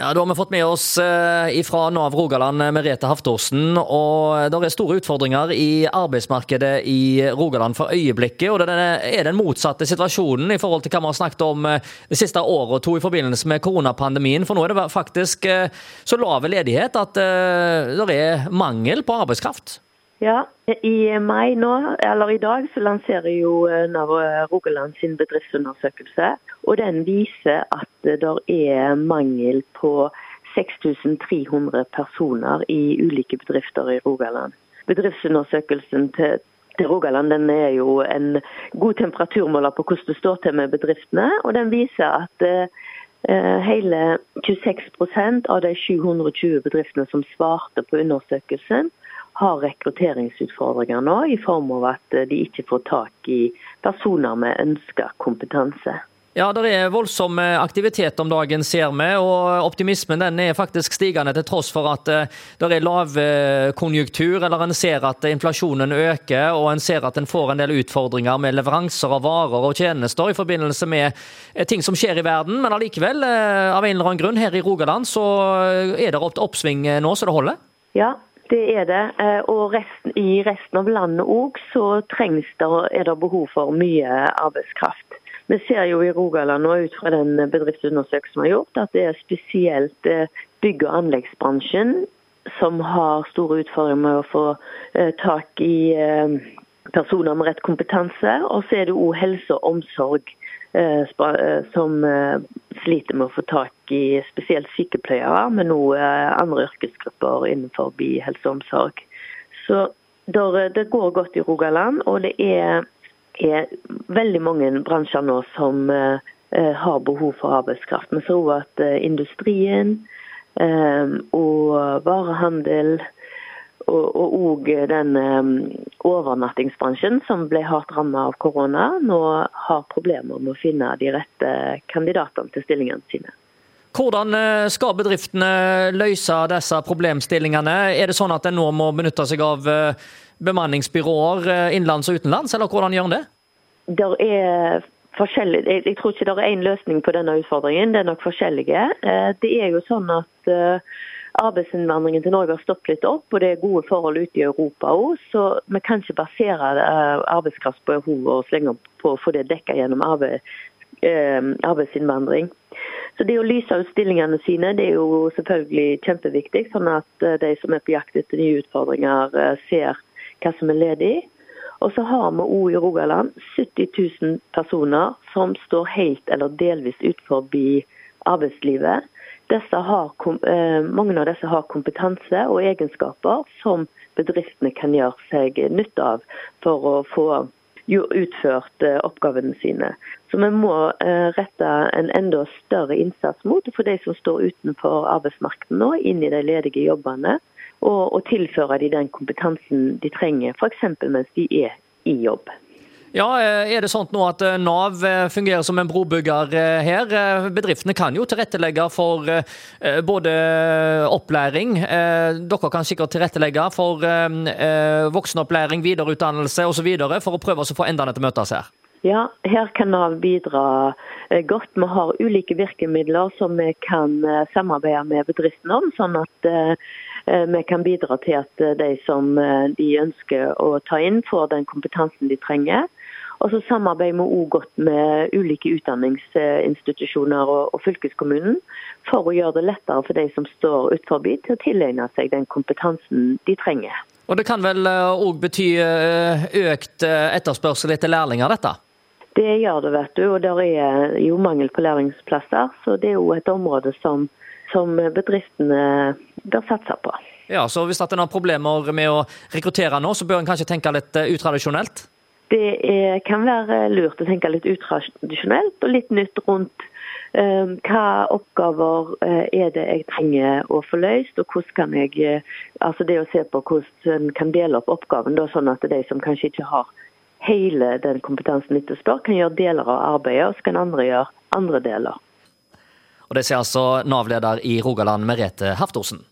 Ja, Da har vi fått med oss eh, fra Nav Rogaland eh, Merete Haftorsen. og Det er store utfordringer i arbeidsmarkedet i Rogaland for øyeblikket. og Det er den motsatte situasjonen i forhold til hva vi har snakket om eh, det siste året og to i forbindelse med koronapandemien. For nå er det faktisk så lav ledighet at det er mangel på arbeidskraft. Ja, i mai nå, eller i dag, så lanserer jo Nav Rogaland sin bedriftsundersøkelse. Og den viser at det er mangel på 6300 personer i ulike bedrifter i Rogaland. Bedriftsundersøkelsen til, Rogaland den er jo en god temperaturmåler på hvordan det står til med bedriftene. Og den viser at eh, hele 26% av de 720 bedriftene som svarte på undersøkelsen, har rekrutteringsutfordringer nå, i form av at de ikke får tak i personer med ønska kompetanse. Ja, det er voldsom eh, aktivitet om dagen, ser vi. og Optimismen den er faktisk stigende til tross for at eh, det er lavkonjunktur, eller en ser at inflasjonen øker og en ser at en får en del utfordringer med leveranser av varer og tjenester i forbindelse med eh, ting som skjer i verden. Men allikevel, av en eller annen grunn, her i Rogaland så er det oppsving nå så det holder? Ja, det er det. Og resten, i resten av landet òg så trengs det, er det behov for mye arbeidskraft. Vi ser jo i Rogaland og ut fra den bedriftsundersøkelsen vi har gjort, at det er spesielt eh, bygg- og anleggsbransjen som har store utfordringer med å få eh, tak i eh, personer med rett kompetanse. Og så er det òg helse og omsorg som sliter med å få tak i spesielt sykepleiere, men òg andre yrkesgrupper innenfor helse og omsorg. Så det går godt i Rogaland, og det er er veldig mange bransjer nå som eh, eh, har behov for arbeidskraft. Vi tror at eh, industrien og varehandel og òg den overnattingsbransjen som ble hardt rammet av korona, nå har problemer med å finne de rette kandidatene til stillingene sine. Hvordan skal bedriftene løse disse problemstillingene? Er det sånn at en nå må benytte seg av bemanningsbyråer eh, innenlands og utenlands, eller hvordan gjør en det? Der er forskjellig. Jeg tror ikke det er én løsning på denne utfordringen, det er nok forskjellige. Eh, det er jo sånn at eh, arbeidsinnvandringen til Norge har stoppet litt opp, og det er gode forhold ute i Europa òg. Så vi kan ikke basere arbeidskraftbehovet slenge opp på å få det dekket gjennom arbeid, arbeidsinnvandring. Så Det å lyse ut stillingene sine det er jo selvfølgelig kjempeviktig, sånn at de som er på jakt etter nye utfordringer, ser hva som er ledig. Og så har vi òg i Rogaland 70 000 personer som står helt eller delvis utenfor arbeidslivet. Har, eh, mange av disse har kompetanse og egenskaper som bedriftene kan gjøre seg nytte av for å få utført eh, oppgavene sine. Så vi må eh, rette en enda større innsats mot for de som står utenfor arbeidsmarkedet nå, inn i de ledige jobbene og, og tilføre de den kompetansen de trenger, f.eks. mens de er i jobb. Ja, eh, Er det sånn nå at eh, Nav eh, fungerer som en brobygger her? Bedriftene kan jo tilrettelegge for både opplæring, dere kan sikkert tilrettelegge for voksenopplæring, videreutdannelse osv. for å prøve å få endene til å møtes her? Ja, her kan Nav bidra godt. Vi har ulike virkemidler som vi kan samarbeide med bedriftene om. sånn at vi kan bidra til at de som de ønsker å ta inn, får den kompetansen de trenger. Og så samarbeider vi òg godt med ulike utdanningsinstitusjoner og, og, fylkeskommunen for å gjøre det lettere for de som står utenfor, til å tilegne seg den kompetansen de trenger. Og Det kan vel òg bety økt etterspørsel etter lærlinger, dette? Det gjør det, vet du. Og det er jo mangel på læringsplasser. Så det er jo et område som som bedriftene bør satse på. Ja, så Hvis en har problemer med å rekruttere nå, så bør en kanskje tenke litt eh, utradisjonelt? Det er, kan være lurt å tenke litt utradisjonelt og litt nytt rundt um, hva oppgaver uh, er det jeg trenger å få løst, og hvordan kan jeg uh, altså det å se på hvordan en kan dele opp oppgaven, da, sånn at de som kanskje ikke har hele den kompetansen etterspør, kan gjøre deler av arbeidet, og så kan andre gjøre andre deler. Og Det sier altså Nav-leder i Rogaland, Merete Haftorsen.